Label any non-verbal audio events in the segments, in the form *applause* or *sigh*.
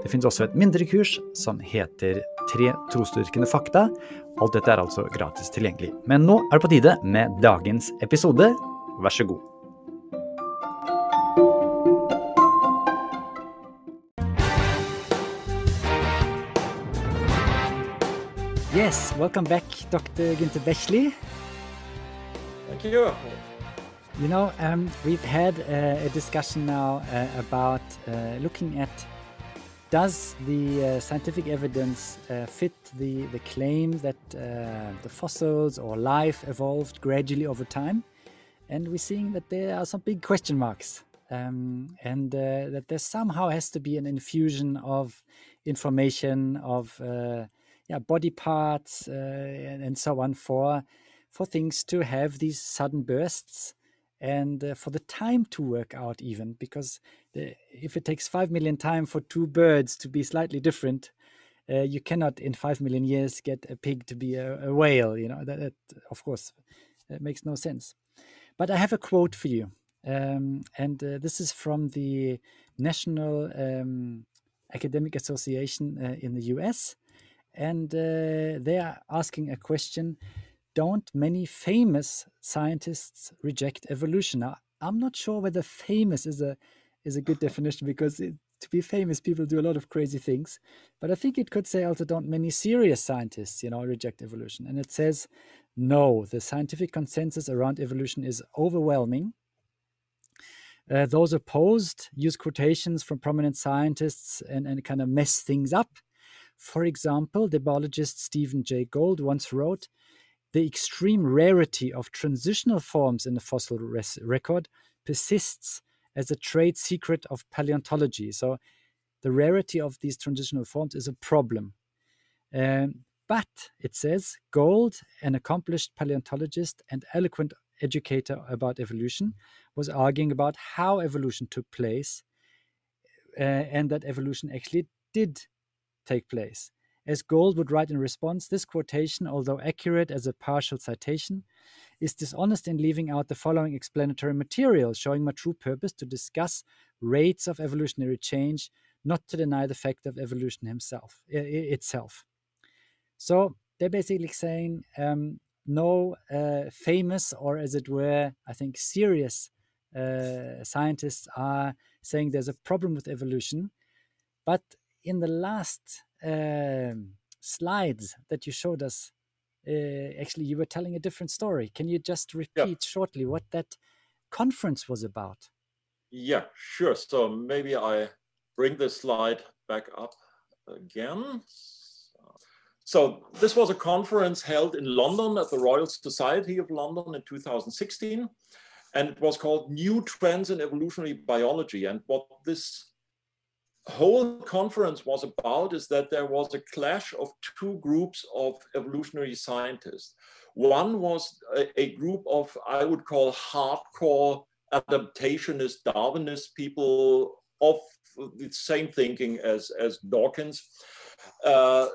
Det finnes også et mindre kurs som heter Tre trosdyrkende fakta. Alt dette er altså gratis tilgjengelig. Men nå er det på tide med dagens episode. Vær så god. Yes, welcome back, Dr. Günther Bechley. Thank you. You know, um, we've had uh, a discussion now uh, about uh, looking at does the uh, scientific evidence uh, fit the, the claim that uh, the fossils or life evolved gradually over time? And we're seeing that there are some big question marks, um, and uh, that there somehow has to be an infusion of information, of uh, yeah, body parts, uh, and, and, so on for for things to have these sudden bursts and uh, for the time to work out even because the, if it takes 5 million time for two birds to be slightly different uh, you cannot in 5 million years get a pig to be a, a whale you know that, that, of course it makes no sense. But i have a quote for you um, and uh, this is from the national um, academic association uh, in the us and uh, they are asking a question don't many famous scientists reject evolution? Now, I'm not sure whether famous is a is a good *laughs* definition because it, to be famous, people do a lot of crazy things. But I think it could say also, don't many serious scientists, you know, reject evolution? And it says, no, the scientific consensus around evolution is overwhelming. Uh, those opposed use quotations from prominent scientists and, and kind of mess things up. For example, the biologist Stephen Jay Gould once wrote, the extreme rarity of transitional forms in the fossil record persists as a trade secret of paleontology. So, the rarity of these transitional forms is a problem. Um, but it says Gould, an accomplished paleontologist and eloquent educator about evolution, was arguing about how evolution took place uh, and that evolution actually did take place. As Gould would write in response, this quotation, although accurate as a partial citation, is dishonest in leaving out the following explanatory material, showing my true purpose to discuss rates of evolutionary change, not to deny the fact of evolution himself itself. So they're basically saying um, no uh, famous or, as it were, I think serious uh, scientists are saying there's a problem with evolution, but in the last um, slides that you showed us, uh, actually, you were telling a different story. Can you just repeat yeah. shortly what that conference was about? Yeah, sure. So maybe I bring this slide back up again. So this was a conference held in London at the Royal Society of London in 2016, and it was called New Trends in Evolutionary Biology. And what this whole conference was about is that there was a clash of two groups of evolutionary scientists. One was a, a group of, I would call hardcore adaptationist Darwinist people of the same thinking as, as Dawkins, uh,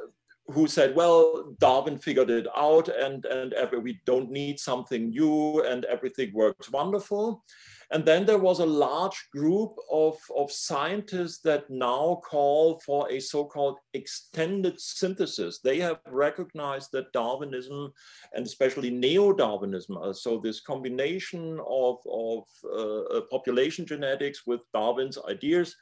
who said, well, Darwin figured it out and, and every, we don't need something new and everything works wonderful. And then there was a large group of, of scientists that now call for a so-called extended synthesis. They have recognized that Darwinism and especially neo-Darwinism, uh, so this combination of, of uh, uh population genetics with Darwin's ideas,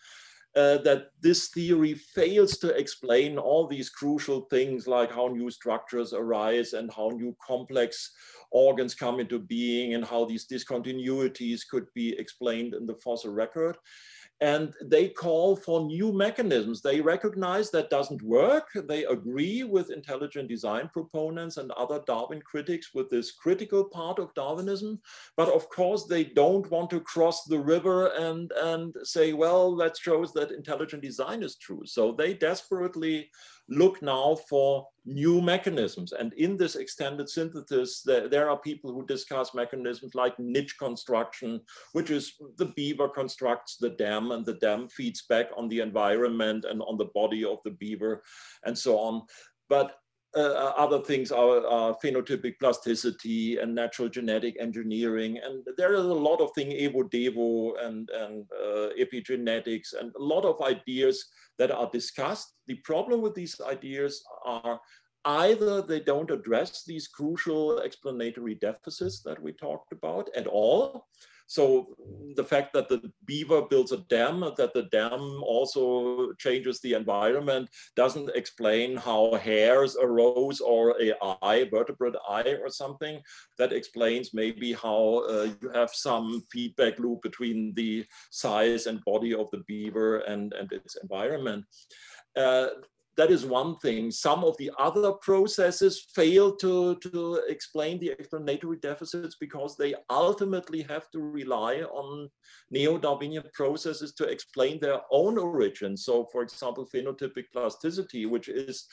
uh, that this theory fails to explain all these crucial things like how new structures arise and how new complex organs come into being and how these discontinuities could be explained in the fossil record. And they call for new mechanisms. They recognize that doesn't work. They agree with intelligent design proponents and other Darwin critics with this critical part of Darwinism. But of course, they don't want to cross the river and, and say, well, that shows that intelligent design is true. So they desperately look now for new mechanisms. And in this extended synthesis, there, there, are people who discuss mechanisms like niche construction, which is the beaver constructs the dam and the dam feeds back on the environment and on the body of the beaver and so on. But uh, other things are, are, phenotypic plasticity and natural genetic engineering. And there is a lot of things, Evo Devo and, and uh, epigenetics, and a lot of ideas that are discussed. The problem with these ideas are either they don't address these crucial explanatory deficits that we talked about at all, so the fact that the beaver builds a dam, that the dam also changes the environment, doesn't explain how hairs arose or a eye, vertebrate eye or something. That explains maybe how uh, you have some feedback loop between the size and body of the beaver and, and its environment. Uh, that is one thing. Some of the other processes fail to, to explain the explanatory deficits because they ultimately have to rely on neo-Darwinian processes to explain their own origin. So for example, phenotypic plasticity, which is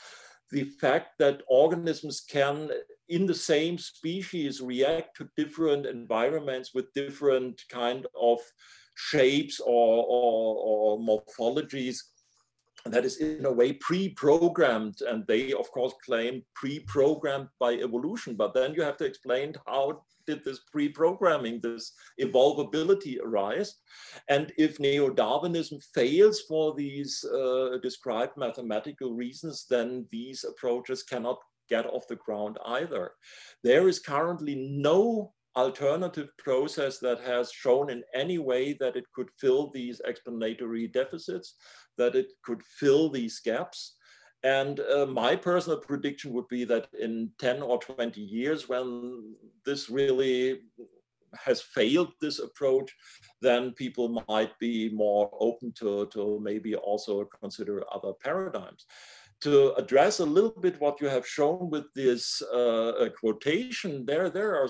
the fact that organisms can, in the same species, react to different environments with different kind of shapes or, or, or morphologies that is in a way pre-programmed and they of course claim pre-programmed by evolution. But then you have to explain how did this pre-programming this evolvability arise? And if neo-darwinism fails for these uh, described mathematical reasons then these approaches cannot get off the ground either. There is currently no alternative process that has shown in any way that it could fill these explanatory deficits, that it could fill these gaps. And uh, my personal prediction would be that in 10 or 20 years, when this really has failed this approach, then people might be more open to, to maybe also consider other paradigms to address a little bit what you have shown with this uh, quotation, there, there are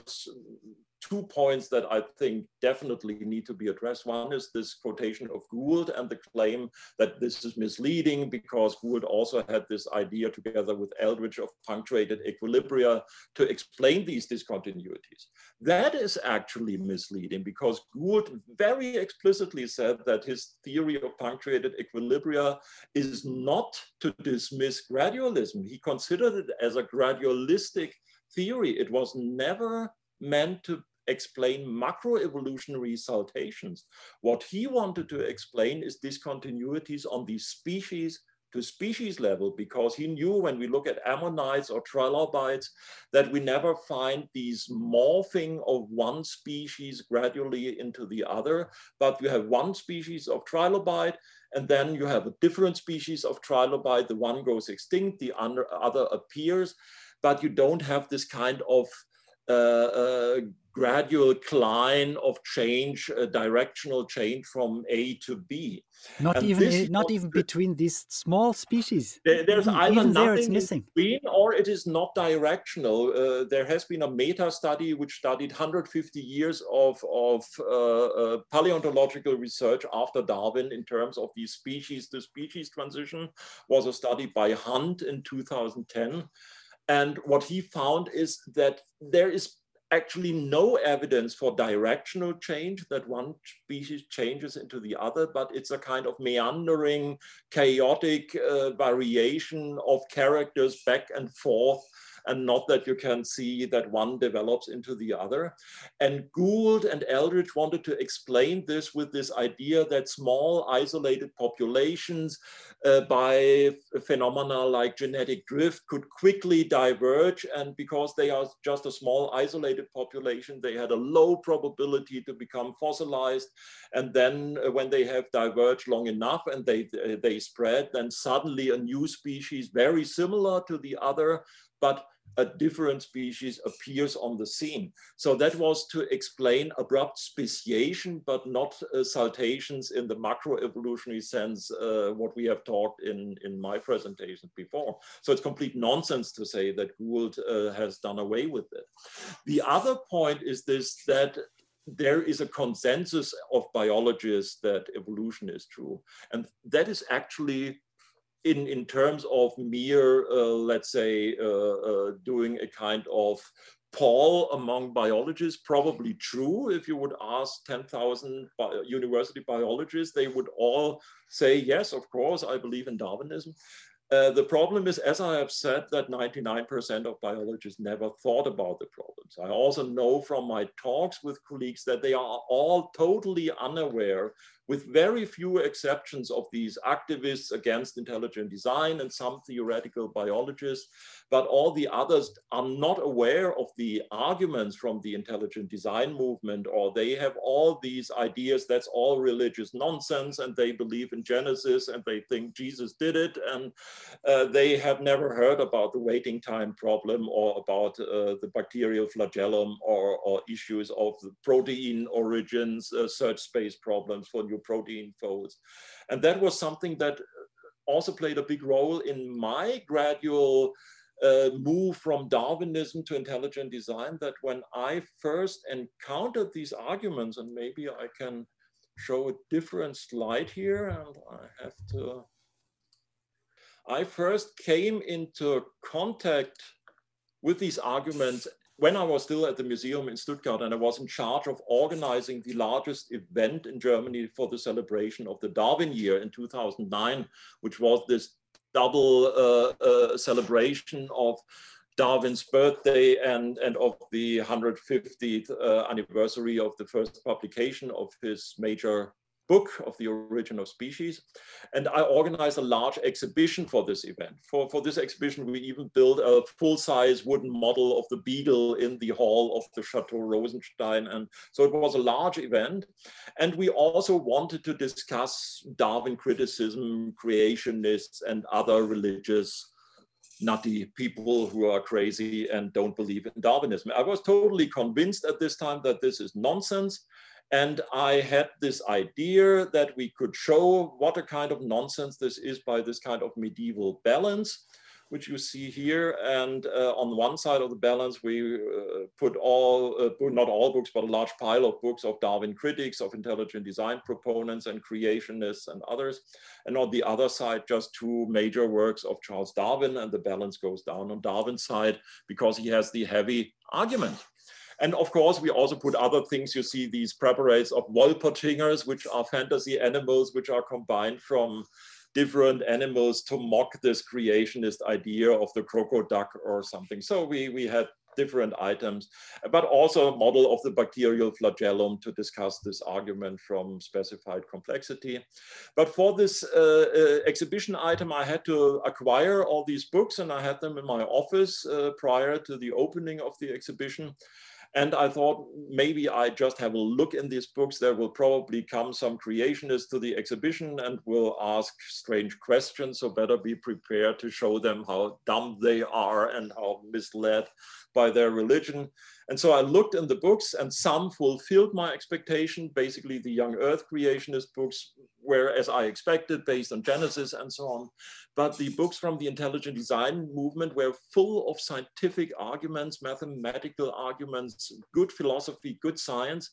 two points that I think definitely need to be addressed. One is this quotation of Gould and the claim that this is misleading because Gould also had this idea together with Eldredge of punctuated equilibria to explain these discontinuities. That is actually misleading because Gould very explicitly said that his theory of punctuated equilibria is not to dismiss gradualism. He considered it as a gradualistic theory. It was never meant to explain macroevolutionary saltations. What he wanted to explain is discontinuities on the species to species level because he knew when we look at ammonites or trilobites that we never find these morphing of one species gradually into the other, but you have one species of trilobite and then you have a different species of trilobite, the one goes extinct, the other appears, but you don't have this kind of uh, uh, gradual climb of change, a directional change from A to B. Not and even not even between these small species. There, there's even, either even nothing missing. between or it is not directional. Uh, there has been a meta study which studied 150 years of, of uh, uh, paleontological research after Darwin in terms of the species to species transition was a study by Hunt in 2010. And what he found is that there is actually no evidence for directional change that one species changes into the other, but it's a kind of meandering, chaotic uh, variation of characters back and forth and not that you can see that one develops into the other. And Gould and Eldredge wanted to explain this with this idea that small isolated populations uh, by phenomena like genetic drift could quickly diverge. And because they are just a small isolated population, they had a low probability to become fossilized. And then uh, when they have diverged long enough and they, they spread, then suddenly a new species very similar to the other but a different species appears on the scene. So that was to explain abrupt speciation, but not uh, saltations in the macroevolutionary sense, uh, what we have talked in, in my presentation before. So it's complete nonsense to say that Gould uh, has done away with it. The other point is this, that there is a consensus of biologists that evolution is true. And that is actually in, in terms of mere, uh, let's say, uh, uh, doing a kind of poll among biologists, probably true. If you would ask 10,000 bi university biologists, they would all say, yes, of course, I believe in Darwinism. Uh, the problem is, as I have said, that 99% of biologists never thought about the problems. I also know from my talks with colleagues that they are all totally unaware with very few exceptions of these activists against intelligent design and some theoretical biologists, but all the others are not aware of the arguments from the intelligent design movement, or they have all these ideas that's all religious nonsense, and they believe in Genesis and they think Jesus did it, and uh, they have never heard about the waiting time problem or about uh, the bacterial flagellum or, or, issues of the protein origins, uh, search space problems for new protein folds. And that was something that also played a big role in my gradual uh, move from Darwinism to intelligent design that when I first encountered these arguments, and maybe I can show a different slide here, and I have to, I first came into contact with these arguments when I was still at the museum in Stuttgart and I was in charge of organizing the largest event in Germany for the celebration of the Darwin year in 2009, which was this double uh, uh, celebration of Darwin's birthday and, and of the 150th uh, anniversary of the first publication of his major book of the origin of species. And I organized a large exhibition for this event. For, for this exhibition, we even built a full-size wooden model of the Beagle in the hall of the Chateau Rosenstein. And so it was a large event. And we also wanted to discuss Darwin criticism, creationists, and other religious nutty people who are crazy and don't believe in Darwinism. I was totally convinced at this time that this is nonsense and I had this idea that we could show what a kind of nonsense this is by this kind of medieval balance, which you see here. And uh, on one side of the balance, we uh, put all, uh, not all books, but a large pile of books of Darwin critics, of intelligent design proponents and creationists and others. And on the other side, just two major works of Charles Darwin, and the balance goes down on Darwin's side because he has the heavy argument. And of course, we also put other things. You see these preparates of Wolpertingers, which are fantasy animals, which are combined from different animals to mock this creationist idea of the crocoduck or something. So we, we had different items, but also a model of the bacterial flagellum to discuss this argument from specified complexity. But for this uh, uh, exhibition item, I had to acquire all these books and I had them in my office uh, prior to the opening of the exhibition. And I thought maybe I just have a look in these books. There will probably come some creationists to the exhibition and will ask strange questions. So better be prepared to show them how dumb they are and how misled by their religion. And so I looked in the books and some fulfilled my expectation. Basically the young earth creationist books were as I expected based on Genesis and so on. But the books from the intelligent design movement were full of scientific arguments, mathematical arguments, good philosophy, good science.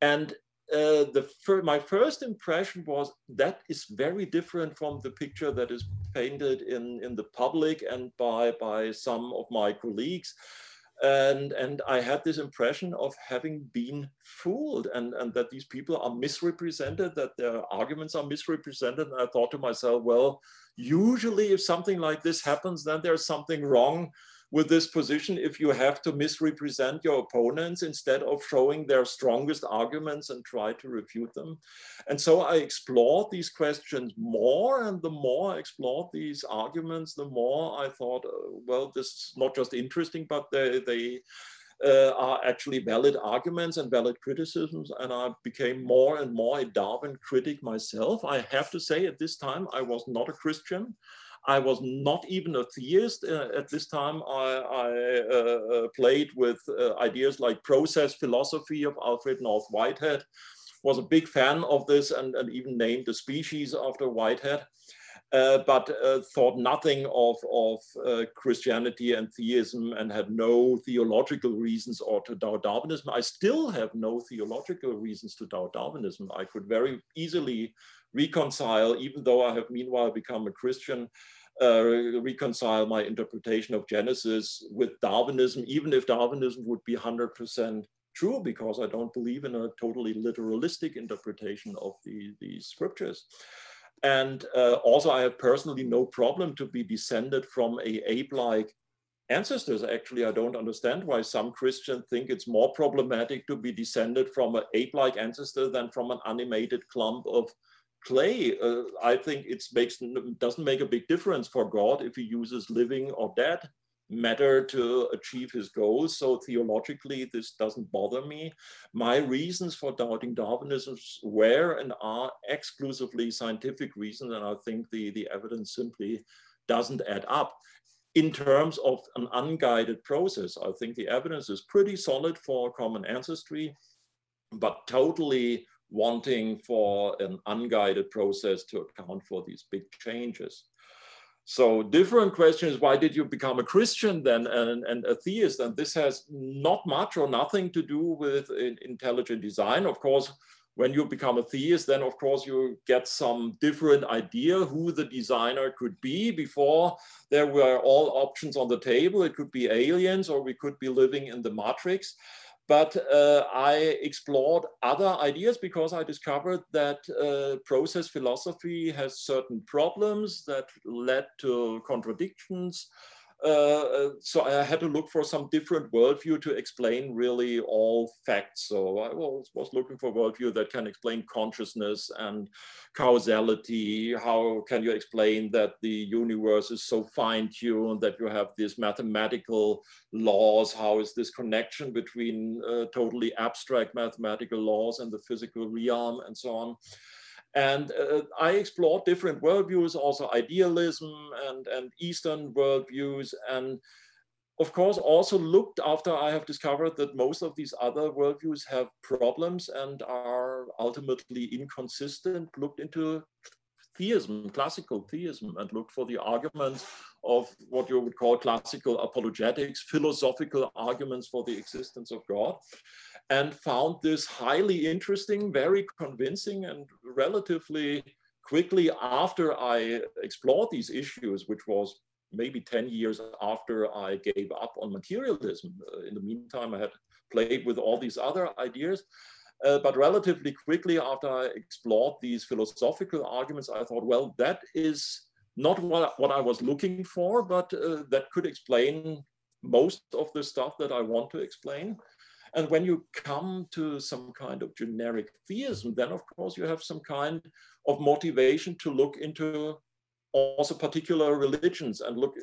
And uh, the fir my first impression was that is very different from the picture that is painted in, in the public and by, by some of my colleagues. And, and I had this impression of having been fooled and, and that these people are misrepresented, that their arguments are misrepresented. And I thought to myself, well, usually if something like this happens, then there's something wrong with this position if you have to misrepresent your opponents instead of showing their strongest arguments and try to refute them. And so I explored these questions more, and the more I explored these arguments, the more I thought, uh, well, this is not just interesting, but they, they uh, are actually valid arguments and valid criticisms. And I became more and more a Darwin critic myself. I have to say at this time, I was not a Christian. I was not even a theist. Uh, at this time, I, I uh, uh played with uh, ideas like process philosophy of Alfred North Whitehead, was a big fan of this and, and even named the species after Whitehead. uh, but uh, thought nothing of, of uh, Christianity and theism and had no theological reasons or to doubt Darwinism. I still have no theological reasons to doubt Darwinism. I could very easily reconcile, even though I have meanwhile become a Christian, uh, reconcile my interpretation of Genesis with Darwinism, even if Darwinism would be 100% true, because I don't believe in a totally literalistic interpretation of the, the scriptures. And uh, also, I have personally no problem to be descended from a ape-like ancestors. Actually, I don't understand why some Christians think it's more problematic to be descended from an ape-like ancestor than from an animated clump of clay. Uh, I think it makes doesn't make a big difference for God if He uses living or dead matter to achieve his goals. So theologically, this doesn't bother me. My reasons for doubting Darwinism were and are exclusively scientific reasons, and I think the, the evidence simply doesn't add up. In terms of an unguided process, I think the evidence is pretty solid for common ancestry, but totally wanting for an unguided process to account for these big changes. So different questions, why did you become a Christian then and, and a theist? And this has not much or nothing to do with intelligent design. Of course, when you become a theist, then of course you get some different idea who the designer could be. Before there were all options on the table. It could be aliens or we could be living in the matrix. But uh, I explored other ideas because I discovered that uh, process philosophy has certain problems that led to contradictions uh, uh, so I had to look for some different worldview to explain really all facts. So I was, was looking for worldview that can explain consciousness and causality. How can you explain that the universe is so fine-tuned that you have these mathematical laws? How is this connection between uh, totally abstract mathematical laws and the physical realm and so on? And uh, I explored different worldviews, also idealism and, and Eastern worldviews. And of course, also looked after I have discovered that most of these other worldviews have problems and are ultimately inconsistent, looked into theism, classical theism, and looked for the arguments of what you would call classical apologetics, philosophical arguments for the existence of God and found this highly interesting, very convincing, and relatively quickly after I explored these issues, which was maybe 10 years after I gave up on materialism. Uh, in the meantime, I had played with all these other ideas. Uh, but relatively quickly after I explored these philosophical arguments, I thought, well, that is not what, what I was looking for, but uh, that could explain most of the stuff that I want to explain. And when you come to some kind of generic theism, then of course you have some kind of motivation to look into also particular religions and look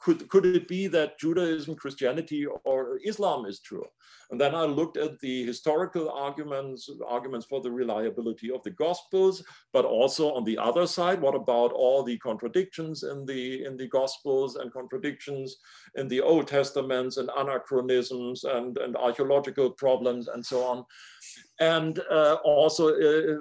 could, could it be that Judaism, Christianity, or Islam is true? And then I looked at the historical arguments, arguments for the reliability of the Gospels, but also on the other side, what about all the contradictions in the, in the Gospels and contradictions in the Old Testaments and anachronisms and, and archaeological problems and so on and uh, also uh,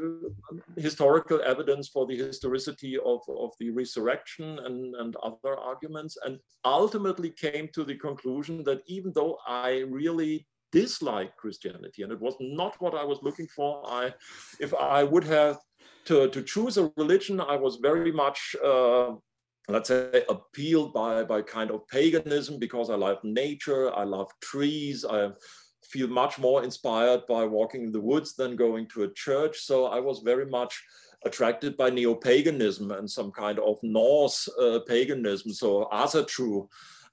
historical evidence for the historicity of, of the resurrection and, and other arguments, and ultimately came to the conclusion that even though I really dislike Christianity, and it was not what I was looking for, I, if I would have to, to choose a religion, I was very much uh, let's say appealed by by kind of paganism because i love nature i love trees i feel much more inspired by walking in the woods than going to a church. So I was very much attracted by neo-paganism and some kind of Norse uh, paganism, so Asatru,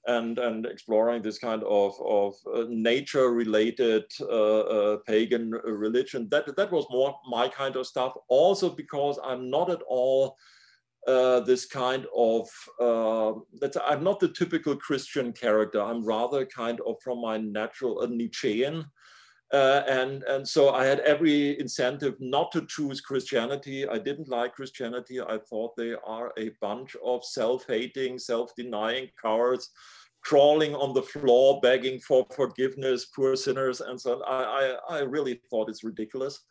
and, and exploring this kind of, of uh, nature-related uh, uh pagan religion. That, that was more my kind of stuff, also because I'm not at all uh, this kind of uh, that I'm not the typical Christian character. I'm rather kind of from my natural Nietzschean. Uh, and, and so I had every incentive not to choose Christianity. I didn't like Christianity. I thought they are a bunch of self-hating, self-denying cowards crawling on the floor, begging for forgiveness, poor sinners, and so on. I, I, I really thought it's ridiculous.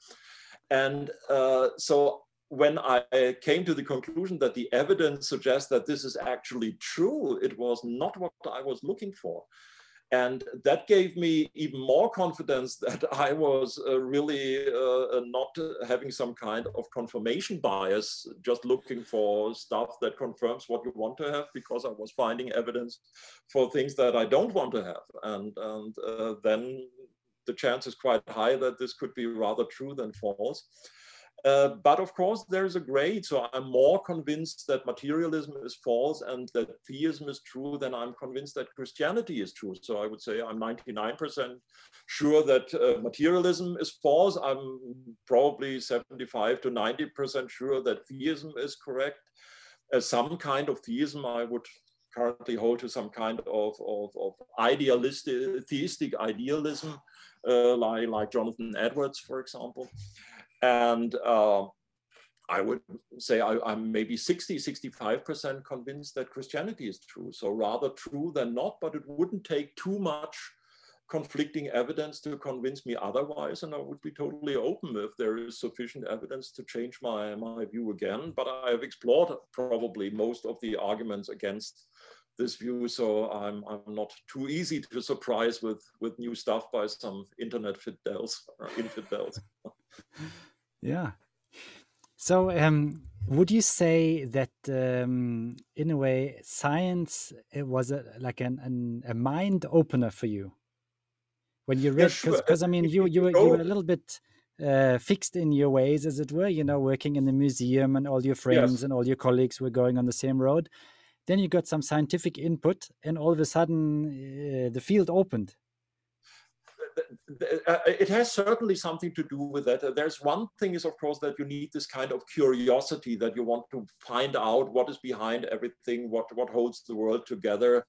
And uh, so when I came to the conclusion that the evidence suggests that this is actually true, it was not what I was looking for. And that gave me even more confidence *laughs* that I was uh, really uh, uh, not having some kind of confirmation bias, just looking for stuff that confirms what you want to have, because I was finding evidence for things that I don't want to have. And, and uh, then the chance is quite high that this could be rather true than false. Uh, but of course, there's a grade. So I'm more convinced that materialism is false and that theism is true than I'm convinced that Christianity is true. So I would say I'm 99% sure that uh, materialism is false. I'm probably 75 to 90% sure that theism is correct. Uh, some kind of theism, I would currently hold to some kind of, of, of idealistic, theistic idealism, uh, like, like Jonathan Edwards, for example. And uh, I would say I, am maybe 60, 65% convinced that Christianity is true. So rather true than not, but it wouldn't take too much conflicting evidence to convince me otherwise. And I would be totally open if there is sufficient evidence to change my, my view again. But I have explored probably most of the arguments against this view. So I'm, I'm not too easy to surprise with, with new stuff by some internet fidels or infidels. *laughs* Yeah. So, um, would you say that um, in a way science it was a, like an, an, a mind opener for you when you read? Because yeah, sure. I mean, you you were, you were a little bit uh, fixed in your ways, as it were. You know, working in the museum, and all your friends yes. and all your colleagues were going on the same road. Then you got some scientific input, and all of a sudden, uh, the field opened uh, it has certainly something to do with that. There's one thing is, of course, that you need this kind of curiosity that you want to find out what is behind everything, what, what holds the world together.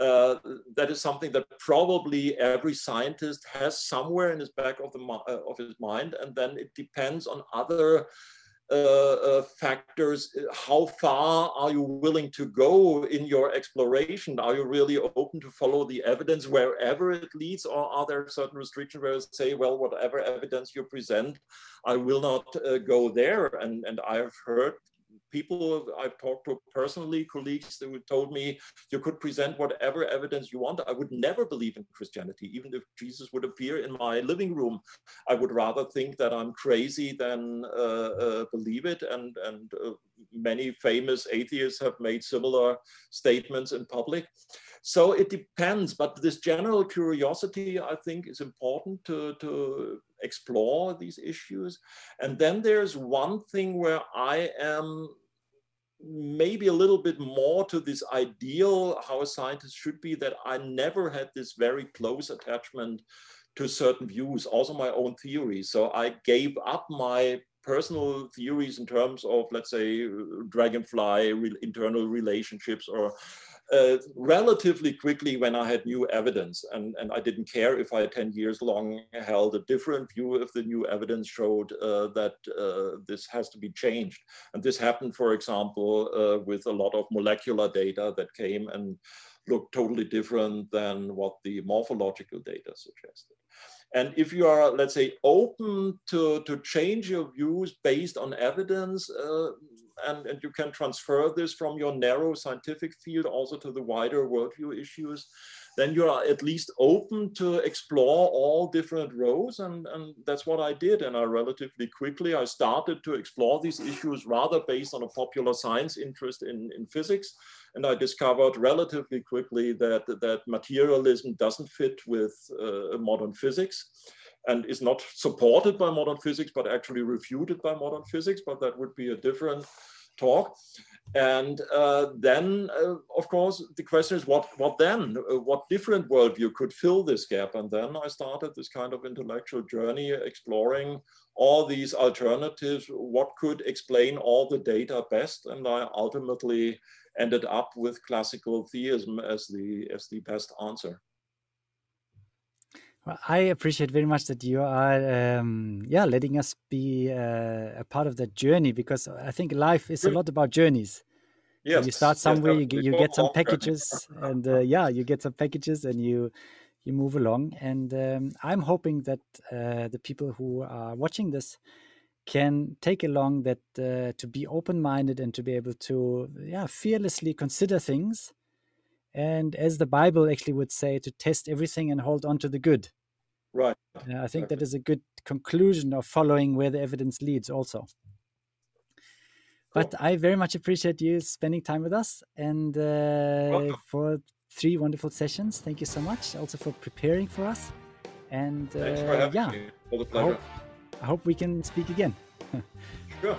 Uh, that is something that probably every scientist has somewhere in his back of the uh, of his mind, and then it depends on other uh, uh, factors. How far are you willing to go in your exploration? Are you really open to follow the evidence wherever it leads, or are there certain restrictions where you say, well, whatever evidence you present, I will not uh, go there? And, and I've heard people I've talked to personally, colleagues who told me you could present whatever evidence you want. I would never believe in Christianity, even if Jesus would appear in my living room. I would rather think that I'm crazy than uh, uh, believe it. And, and uh, many famous atheists have made similar statements in public. So it depends, but this general curiosity, I think, is important to, to explore these issues. And then there's one thing where I am maybe a little bit more to this ideal how a scientist should be that I never had this very close attachment to certain views, also my own theories. So I gave up my personal theories in terms of, let's say, dragonfly re internal relationships or uh, relatively quickly when I had new evidence. And, and I didn't care if I 10 years long held a different view if the new evidence showed uh, that uh, this has to be changed. And this happened, for example, uh, with a lot of molecular data that came and looked totally different than what the morphological data suggested. And if you are, let's say, open to, to change your views based on evidence, uh, and, and you can transfer this from your narrow scientific field also to the wider worldview issues, then you are at least open to explore all different roads. And, and that's what I did. And I relatively quickly, I started to explore these issues rather based on a popular science interest in, in physics. And I discovered relatively quickly that, that materialism doesn't fit with uh, modern physics and is not supported by modern physics, but actually refuted by modern physics, but that would be a different talk. And uh, then, uh, of course, the question is what, what then? Uh, what different worldview could fill this gap? And then I started this kind of intellectual journey exploring all these alternatives, what could explain all the data best. And I ultimately ended up with classical theism as the, as the best answer. Well, I appreciate very much that you are, um, yeah, letting us be uh, a part of that journey because I think life is a lot about journeys. Yes. you start somewhere, yes, you, you get some packages, and uh, yeah, you get some packages, and you you move along. And um, I'm hoping that uh, the people who are watching this can take along that uh, to be open-minded and to be able to yeah fearlessly consider things and as the bible actually would say to test everything and hold on to the good right uh, i think exactly. that is a good conclusion of following where the evidence leads also cool. but i very much appreciate you spending time with us and uh, for three wonderful sessions thank you so much also for preparing for us and uh, yeah I hope, I hope we can speak again. *laughs* sure.